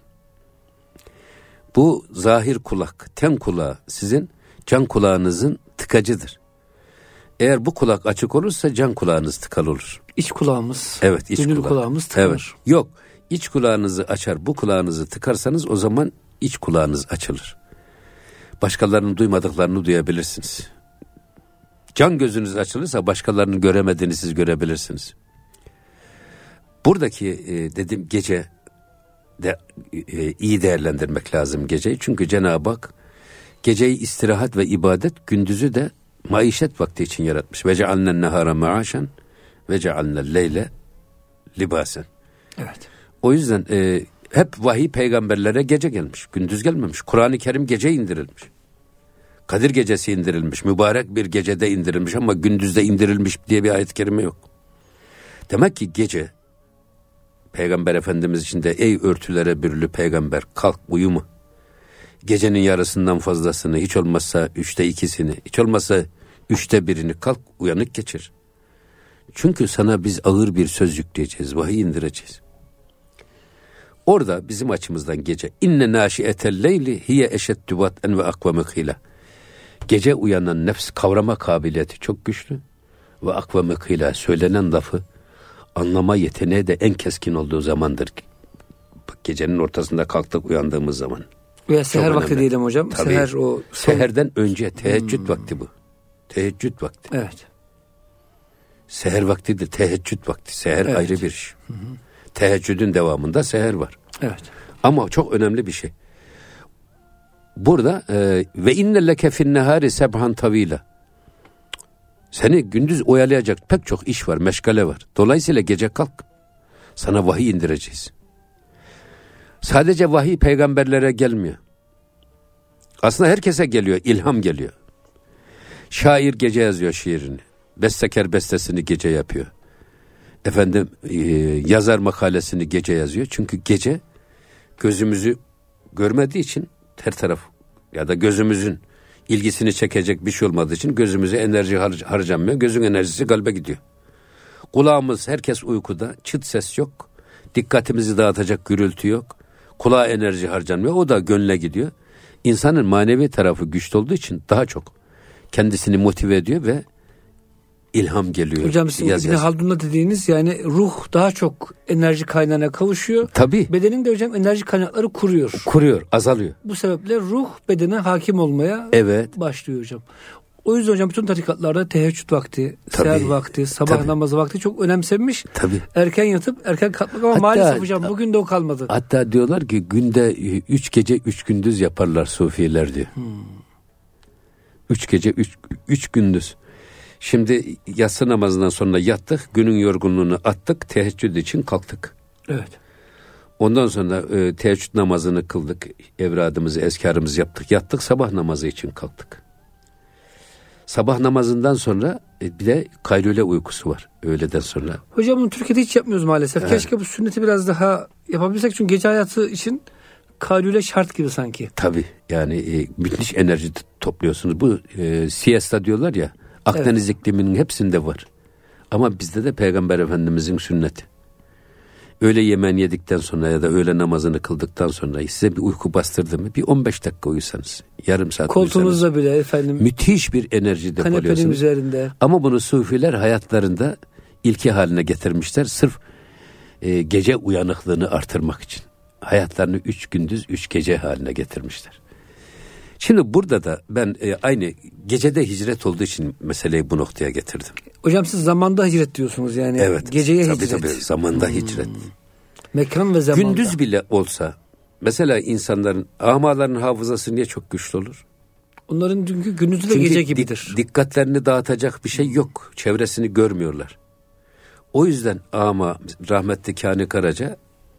Bu zahir kulak, ten kulağı sizin can kulağınızın tıkacıdır. Eğer bu kulak açık olursa can kulağınız tıkalı olur.
İç kulağımız.
Evet iç
Gönül
kulak.
kulağımız tıkanır.
Evet. Yok iç kulağınızı açar bu kulağınızı tıkarsanız o zaman iç kulağınız açılır. Başkalarının duymadıklarını duyabilirsiniz. Can gözünüz açılırsa başkalarının göremediğini siz görebilirsiniz. Buradaki e, dedim gece de e, iyi değerlendirmek lazım geceyi. Çünkü Cenab-ı Hak geceyi istirahat ve ibadet, gündüzü de maişet vakti için yaratmış. Ve cealnen nehara maaşen ve cealnel leyle libasen.
Evet.
O yüzden e, hep vahiy peygamberlere gece gelmiş. Gündüz gelmemiş. Kur'an-ı Kerim gece indirilmiş. Kadir gecesi indirilmiş. Mübarek bir gecede indirilmiş ama gündüzde indirilmiş diye bir ayet-i kerime yok. Demek ki gece Peygamber Efendimiz için de ey örtülere bürülü peygamber kalk uyuma. Gecenin yarısından fazlasını hiç olmazsa üçte ikisini hiç olmazsa üçte birini kalk uyanık geçir. Çünkü sana biz ağır bir söz yükleyeceğiz, vahiy indireceğiz. Orada bizim açımızdan gece inne naşiyetel leyli hiye eşeddü vat'en ve akvamı hıyla. Gece uyanan nefs kavrama kabiliyeti çok güçlü ve akvamı hıyla söylenen lafı anlama yeteneği de en keskin olduğu zamandır. Gecenin ortasında kalktık uyandığımız zaman.
Veya seher
Çok
vakti
önemli.
diyelim hocam.
Tabii.
Seher o son-
Seherden önce teheccüd vakti bu. Teheccüd vakti.
Evet.
Seher vakti de teheccüd vakti. Seher
Evet.
ayrı bir iş. Teheccüdün devamında seher var.
Evet.
Ama çok önemli bir şey. Burada e, ve inne leke fin nehari sebhan tavila. Seni gündüz oyalayacak pek çok iş var, meşgale var. Dolayısıyla gece kalk. Sana vahiy indireceğiz. Sadece vahiy peygamberlere gelmiyor. Aslında herkese geliyor, ilham geliyor. Şair gece yazıyor şiirini. Bestekar bestesini gece yapıyor. Efendim e, yazar makalesini gece yazıyor. Çünkü gece gözümüzü görmediği için her taraf ya da gözümüzün ilgisini çekecek bir şey olmadığı için gözümüze enerji har- harcanmıyor. Gözün enerjisi kalbe gidiyor. Kulağımız herkes uykuda. Çıt ses yok. Dikkatimizi dağıtacak gürültü yok. Kulağa enerji harcanmıyor. O da gönle gidiyor. İnsanın manevi tarafı güçlü olduğu için daha çok kendisini motive ediyor ve ilham geliyor.
Hocam sizin
Yaz yaz.
Haldun'da dediğiniz yani ruh daha çok enerji kaynağına kavuşuyor.
Tabii
Bedenin de hocam enerji kaynakları kuruyor.
kuruyor, azalıyor.
Bu sebeple ruh bedene hakim olmaya
Evet.
başlıyor hocam. O yüzden hocam bütün tarikatlarda teheccüd vakti,
Tabii.
seher vakti, sabah
Tabii.
namazı vakti çok önemsenmiş.
Tabii.
Erken yatıp erken kalkmak ama
Hatta-
maalesef hocam bugün de o kalmadı.
Hatta diyorlar ki günde üç gece üç gündüz yaparlar sufiler diyor. Üç gece üç, üç gündüz. Şimdi yatsı namazından sonra yattık, günün yorgunluğunu attık, teheccüd için kalktık.
Evet.
Ondan sonra e, teheccüd namazını kıldık, evradımızı, eskarımızı yaptık, yattık, sabah namazı için kalktık. Sabah namazından sonra e, bir de kaylule uykusu var öğleden sonra.
Hocam bunu Türkiye'de hiç yapmıyoruz maalesef. Keşke bu sünneti biraz daha yapabilsek çünkü gece hayatı için kalüle şart gibi sanki.
Tabii yani e, müthiş enerji topluyorsunuz. Bu e, siesta diyorlar ya Akdeniz ikliminin hepsinde var. Ama bizde de Peygamber Efendimizin sünneti. Öğle yemeğini yedikten sonra ya da öğle namazını kıldıktan sonra size bir uyku bastırdı mı bir 15 dakika uyusanız, yarım saat uyusanız
Koltuğunuzda bile efendim
müthiş bir enerji
kanepenin
depoluyorsunuz.
üzerinde.
Ama bunu sufiler hayatlarında ilki haline getirmişler. Sırf e, gece uyanıklığını artırmak için. Hayatlarını üç gündüz, üç gece haline getirmişler. Şimdi burada da ben e, aynı gecede hicret olduğu için meseleyi bu noktaya getirdim.
Hocam siz zamanda hicret diyorsunuz yani.
Evet.
Geceye
tabii,
hicret.
Tabii, zamanda hicret.
Mekan ve zamanda.
Gündüz bile olsa mesela insanların amaların hafızası niye çok güçlü olur?
Onların çünkü gündüzü de
Çünkü
gece gibidir.
dikkatlerini dağıtacak bir şey yok. Çevresini görmüyorlar. O yüzden ama rahmetli Kani Karaca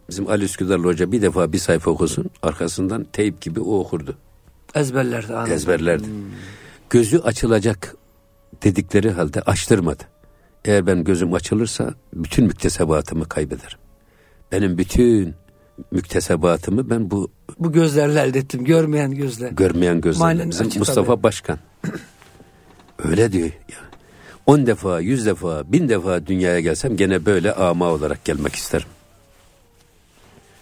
bizim Ali Üsküdarlı Hoca bir defa bir sayfa okusun arkasından teyp gibi o okurdu.
Ezberlerde anladım.
Ezberlerdi. Gözü açılacak dedikleri halde açtırmadı. Eğer ben gözüm açılırsa bütün müktesebatımı kaybederim. Benim bütün müktesebatımı ben bu
Bu gözlerle elde ettim. Görmeyen gözle.
görmeyen.
Manen
Bizim
açık
Mustafa
tabii.
Başkan. Öyle diyor. Ya. On defa, yüz defa, bin defa dünyaya gelsem gene böyle ama olarak gelmek isterim.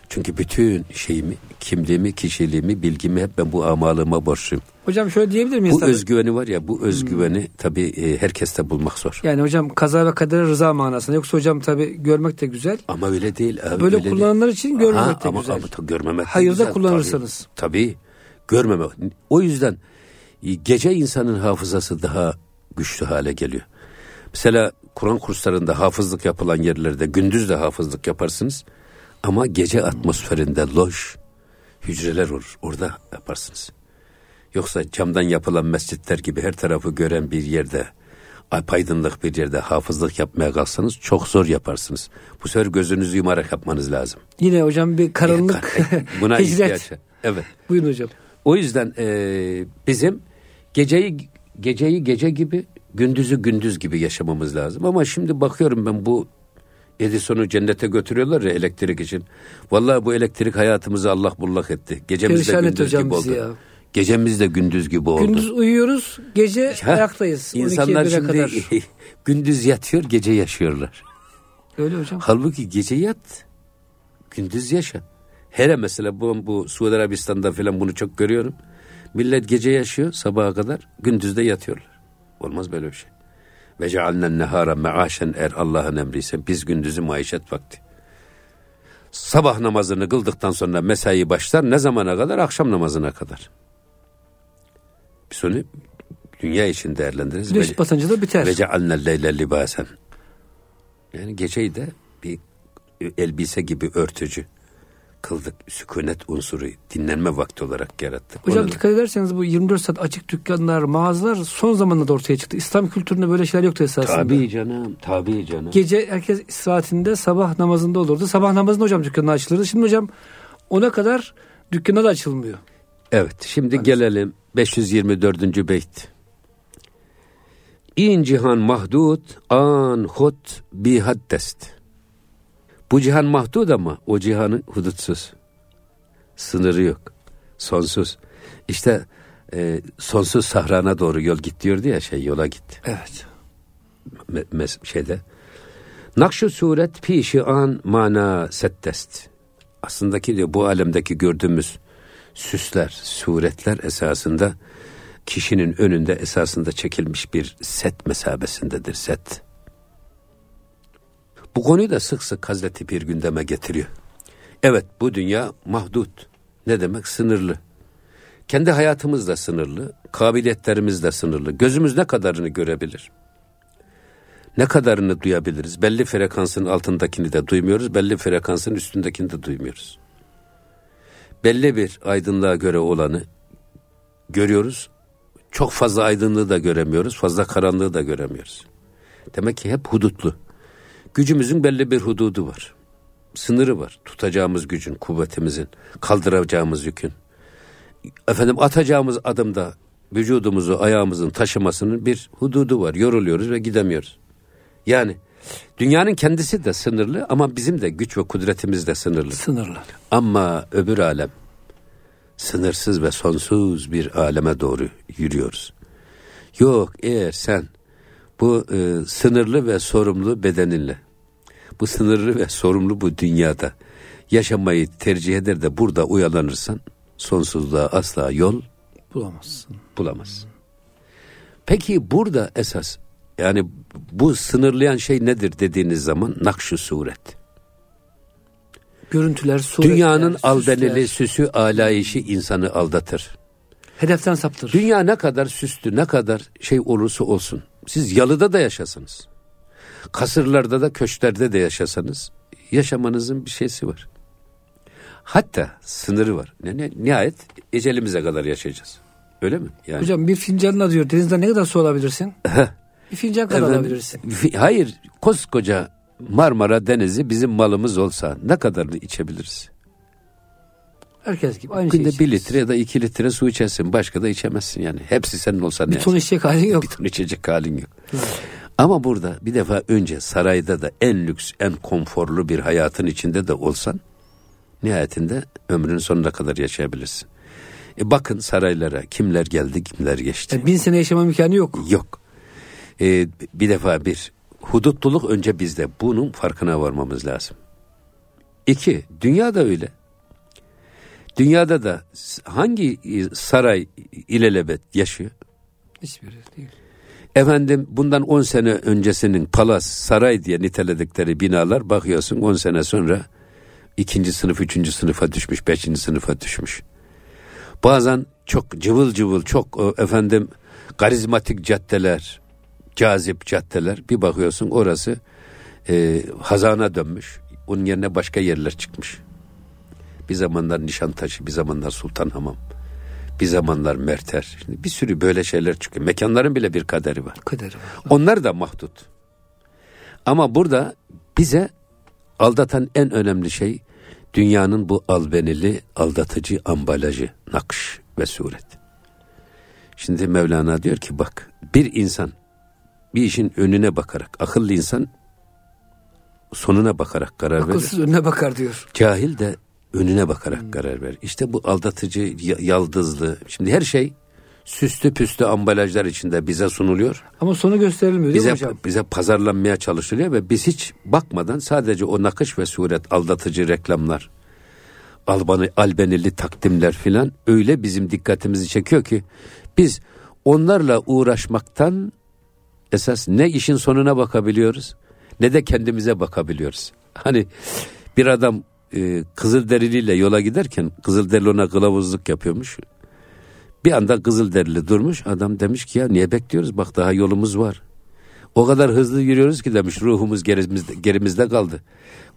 Çünkü bütün şeyimi, kimliğimi, kişiliğimi, bilgimi hep ben bu amalığıma borçluyum.
Hocam şöyle diyebilir miyiz?
Bu
tabii?
özgüveni var ya, bu özgüveni tabii e, herkeste bulmak zor.
Yani hocam kaza ve kadere rıza manasında. Yoksa hocam tabii görmek de güzel.
Ama öyle değil. Abi,
Böyle
öyle değil.
kullananlar için görmemek de
ama,
güzel.
Ama, görmemek
Hayırda
güzel,
kullanırsanız.
Tabii, tabii görmemek. O yüzden e, gece insanın hafızası daha güçlü hale geliyor. Mesela Kur'an kurslarında hafızlık yapılan yerlerde gündüz de hafızlık yaparsınız. Ama gece atmosferinde loş hücreler olur. Orada yaparsınız. Yoksa camdan yapılan mescitler gibi her tarafı gören bir yerde apaydınlık bir yerde hafızlık yapmaya kalksanız çok zor yaparsınız. Bu sefer gözünüzü yumarak yapmanız lazım.
Yine hocam bir karanlık
buna ihtiyaç. Evet.
Buyurun hocam.
O yüzden e, bizim geceyi geceyi gece gibi gündüzü gündüz gibi yaşamamız lazım. Ama şimdi bakıyorum ben bu Edison'u cennete götürüyorlar ya elektrik için. Vallahi bu elektrik hayatımızı Allah bullak etti. Gecemiz de gündüz gibi oldu. Ya. Gecemiz de gündüz gibi oldu.
Gündüz uyuyoruz, gece ha, ayaktayız.
İnsanlar şimdi kadar. gündüz yatıyor, gece yaşıyorlar.
Öyle hocam.
Halbuki gece yat, gündüz yaşa. Hele mesela bu, bu Suudi Arabistan'da falan bunu çok görüyorum. Millet gece yaşıyor sabaha kadar, gündüz de yatıyorlar. Olmaz böyle bir şey. Ve cealnen nehara meaşen er Allah'ın emriyse biz gündüzü maişet vakti. Sabah namazını kıldıktan sonra mesai başlar. Ne zamana kadar? Akşam namazına kadar. Biz onu dünya için değerlendiririz.
Güneş batınca da biter.
Ve cealnel leyle libasen. Yani geceyi de bir elbise gibi örtücü kıldık. Sükunet unsuru dinlenme vakti olarak yarattık.
Hocam Onu dikkat ederseniz bu 24 saat açık dükkanlar, mağazalar son zamanlarda ortaya çıktı. İslam kültüründe böyle şeyler yoktu esasında.
Tabii canım, tabii canım.
Gece herkes saatinde sabah namazında olurdu. Sabah namazında hocam dükkanı açılırdı. Şimdi hocam ona kadar dükkana da açılmıyor.
Evet, şimdi Maalesef. gelelim 524. beyt. İn cihan mahdut an hut bi haddest. Bu cihan mahdud ama o cihanı hudutsuz. Sınırı yok. Sonsuz. İşte e, sonsuz sahrana doğru yol git diyordu ya şey yola git.
Evet.
Me, mes, şeyde. Nakşu suret pişi an mana settest. Aslında ki diyor bu alemdeki gördüğümüz süsler, suretler esasında kişinin önünde esasında çekilmiş bir set mesabesindedir set. Bu konuyu da sık sık Hazreti bir gündeme getiriyor. Evet bu dünya mahdut. Ne demek? Sınırlı. Kendi hayatımız da sınırlı, kabiliyetlerimiz de sınırlı. Gözümüz ne kadarını görebilir? Ne kadarını duyabiliriz? Belli frekansın altındakini de duymuyoruz, belli frekansın üstündekini de duymuyoruz. Belli bir aydınlığa göre olanı görüyoruz. Çok fazla aydınlığı da göremiyoruz, fazla karanlığı da göremiyoruz. Demek ki hep hudutlu. Gücümüzün belli bir hududu var. Sınırı var. Tutacağımız gücün, kuvvetimizin, kaldıracağımız yükün. Efendim atacağımız adımda vücudumuzu, ayağımızın taşımasının bir hududu var. Yoruluyoruz ve gidemiyoruz. Yani dünyanın kendisi de sınırlı ama bizim de güç ve kudretimiz de sınırlı.
Sınırlı.
Ama öbür alem sınırsız ve sonsuz bir aleme doğru yürüyoruz. Yok eğer sen bu e, sınırlı ve sorumlu bedeninle bu sınırlı ve sorumlu bu dünyada yaşamayı tercih eder de burada uyalanırsan sonsuzluğa asla yol
bulamazsın.
Bulamazsın. Peki burada esas yani bu sınırlayan şey nedir dediğiniz zaman nakşu suret.
Görüntüler, suretler,
Dünyanın albenili süsü alayişi insanı aldatır.
Hedeften saptırır.
Dünya ne kadar süslü, ne kadar şey olursa olsun. Siz yalıda da yaşasınız kasırlarda da köşklerde de yaşasanız yaşamanızın bir şeysi var. Hatta sınırı var. Ne, ne, nihayet ecelimize kadar yaşayacağız. Öyle mi?
Yani. Hocam bir fincanla diyor denizde ne kadar su alabilirsin? bir fincan kadar Efendim, alabilirsin.
Hayır koskoca Marmara Denizi bizim malımız olsa ne kadarını içebiliriz?
Herkes gibi aynı
Günde şey bir litre ya da iki litre su içersin. Başka da içemezsin yani. Hepsi senin olsa
ne? Bir ton içecek halin yok.
Bir ton içecek halin yok. Ama burada bir defa önce sarayda da en lüks, en konforlu bir hayatın içinde de olsan nihayetinde ömrün sonuna kadar yaşayabilirsin. E bakın saraylara kimler geldi kimler geçti.
E bin sene yaşama imkanı yok.
Yok. E, bir defa bir hudutluluk önce bizde bunun farkına varmamız lazım. İki, dünya da öyle. Dünyada da hangi saray ilelebet yaşıyor?
Hiçbiri değil.
Efendim bundan 10 sene öncesinin palas, saray diye niteledikleri binalar bakıyorsun 10 sene sonra ikinci sınıf, üçüncü sınıfa düşmüş, beşinci sınıfa düşmüş. Bazen çok cıvıl cıvıl, çok e, efendim karizmatik caddeler, cazip caddeler bir bakıyorsun orası e, hazana dönmüş. Onun yerine başka yerler çıkmış. Bir zamanlar Nişantaşı, bir zamanlar Sultanhamam. Bir zamanlar merter. Şimdi bir sürü böyle şeyler çıkıyor. Mekanların bile bir kaderi var.
Kaderi var.
Onlar da mahdut. Ama burada bize aldatan en önemli şey dünyanın bu albenili, aldatıcı ambalajı, nakş ve suret. Şimdi Mevlana diyor ki bak bir insan bir işin önüne bakarak, akıllı insan sonuna bakarak karar verir.
Akılsız önüne bakar diyor.
Cahil de önüne bakarak hmm. karar verir. İşte bu aldatıcı, yaldızlı. Şimdi her şey süslü püslü ambalajlar içinde bize sunuluyor.
Ama sonu gösterilmiyor
bize,
değil mi hocam?
Bize pazarlanmaya çalışılıyor ve biz hiç bakmadan sadece o nakış ve suret aldatıcı reklamlar, albanı, albenili takdimler filan öyle bizim dikkatimizi çekiyor ki biz onlarla uğraşmaktan esas ne işin sonuna bakabiliyoruz ne de kendimize bakabiliyoruz. Hani bir adam e, Kızılderiliyle yola giderken Kızılderili ona kılavuzluk yapıyormuş. Bir anda Kızılderili durmuş. Adam demiş ki ya niye bekliyoruz? Bak daha yolumuz var. O kadar hızlı yürüyoruz ki demiş ruhumuz gerimizde, gerimizde kaldı.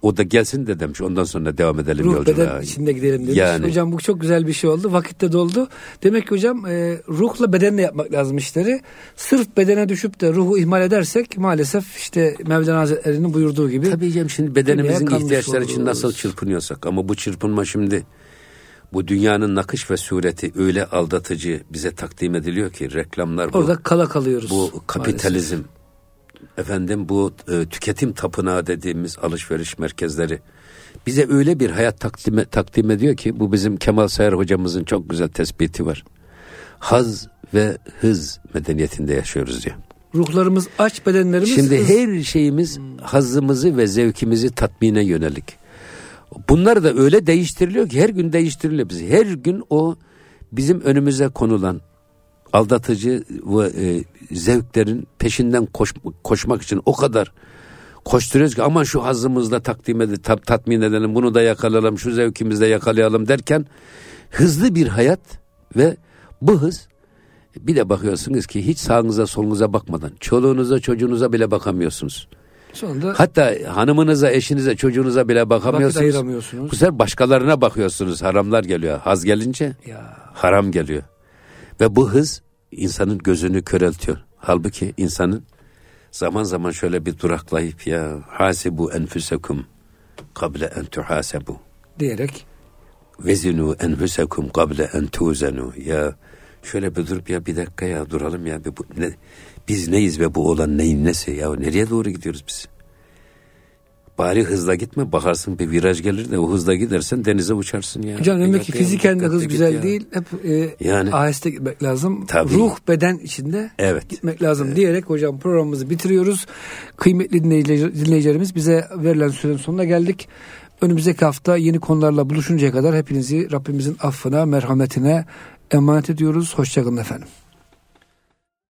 O da gelsin de demiş ondan sonra devam edelim
Ruh
yolculuğa.
beden içinde gidelim demiş. Yani. Hocam bu çok güzel bir şey oldu. Vakitte doldu. Demek ki hocam e, ruhla bedenle yapmak lazım işleri. Sırf bedene düşüp de ruhu ihmal edersek maalesef işte Mevlana Hazretleri'nin buyurduğu gibi.
Tabii canım şimdi bedenimizin ihtiyaçları için nasıl çırpınıyorsak ama bu çırpınma şimdi bu dünyanın nakış ve sureti öyle aldatıcı bize takdim ediliyor ki reklamlar
bu. Orada kala kalıyoruz.
Bu kapitalizm. Maalesef. Efendim bu e, tüketim tapınağı dediğimiz alışveriş merkezleri bize öyle bir hayat takdim, takdim ediyor ki bu bizim Kemal Sayar hocamızın çok güzel tespiti var. Haz ve hız medeniyetinde yaşıyoruz diyor.
Ruhlarımız aç, bedenlerimiz
Şimdi
hız.
her şeyimiz hmm. hazımızı ve zevkimizi tatmine yönelik. Bunlar da öyle değiştiriliyor ki her gün değiştiriliyor bizi. Her gün o bizim önümüze konulan aldatıcı ve e, zevklerin peşinden koş, koşmak için o kadar koşturuyoruz ki aman şu hazımızla takdim edip tat, tatmin edelim bunu da yakalayalım şu zevkimizde yakalayalım derken hızlı bir hayat ve bu hız bir de bakıyorsunuz ki hiç sağınıza solunuza bakmadan çoluğunuza çocuğunuza bile bakamıyorsunuz. Sonunda Hatta hanımınıza, eşinize, çocuğunuza bile bakamıyorsunuz. Bu sefer başkalarına bakıyorsunuz. Haramlar geliyor. Haz gelince ya. haram geliyor. Ve bu hız insanın gözünü köreltiyor. Halbuki insanın zaman zaman şöyle bir duraklayıp ya hasibu enfusekum kable en tuhasebu
diyerek
vezinu enfusekum kable en tuzenu ya şöyle bir durup ya bir dakika ya duralım ya bu, ne, biz neyiz ve bu olan neyin nesi ya nereye doğru gidiyoruz biz? Bari hızla gitme bakarsın bir viraj gelir de o hızla gidersen denize uçarsın ya.
Hocam demek ki fiziken de hız güzel ya. değil. Hep e, yani, aheste gitmek lazım. Tabii. Ruh beden içinde evet. gitmek lazım evet. diyerek hocam programımızı bitiriyoruz. Kıymetli dinleyicilerimiz bize verilen sürenin sonuna geldik. Önümüzdeki hafta yeni konularla buluşuncaya kadar hepinizi Rabbimizin affına, merhametine emanet ediyoruz. Hoşçakalın efendim.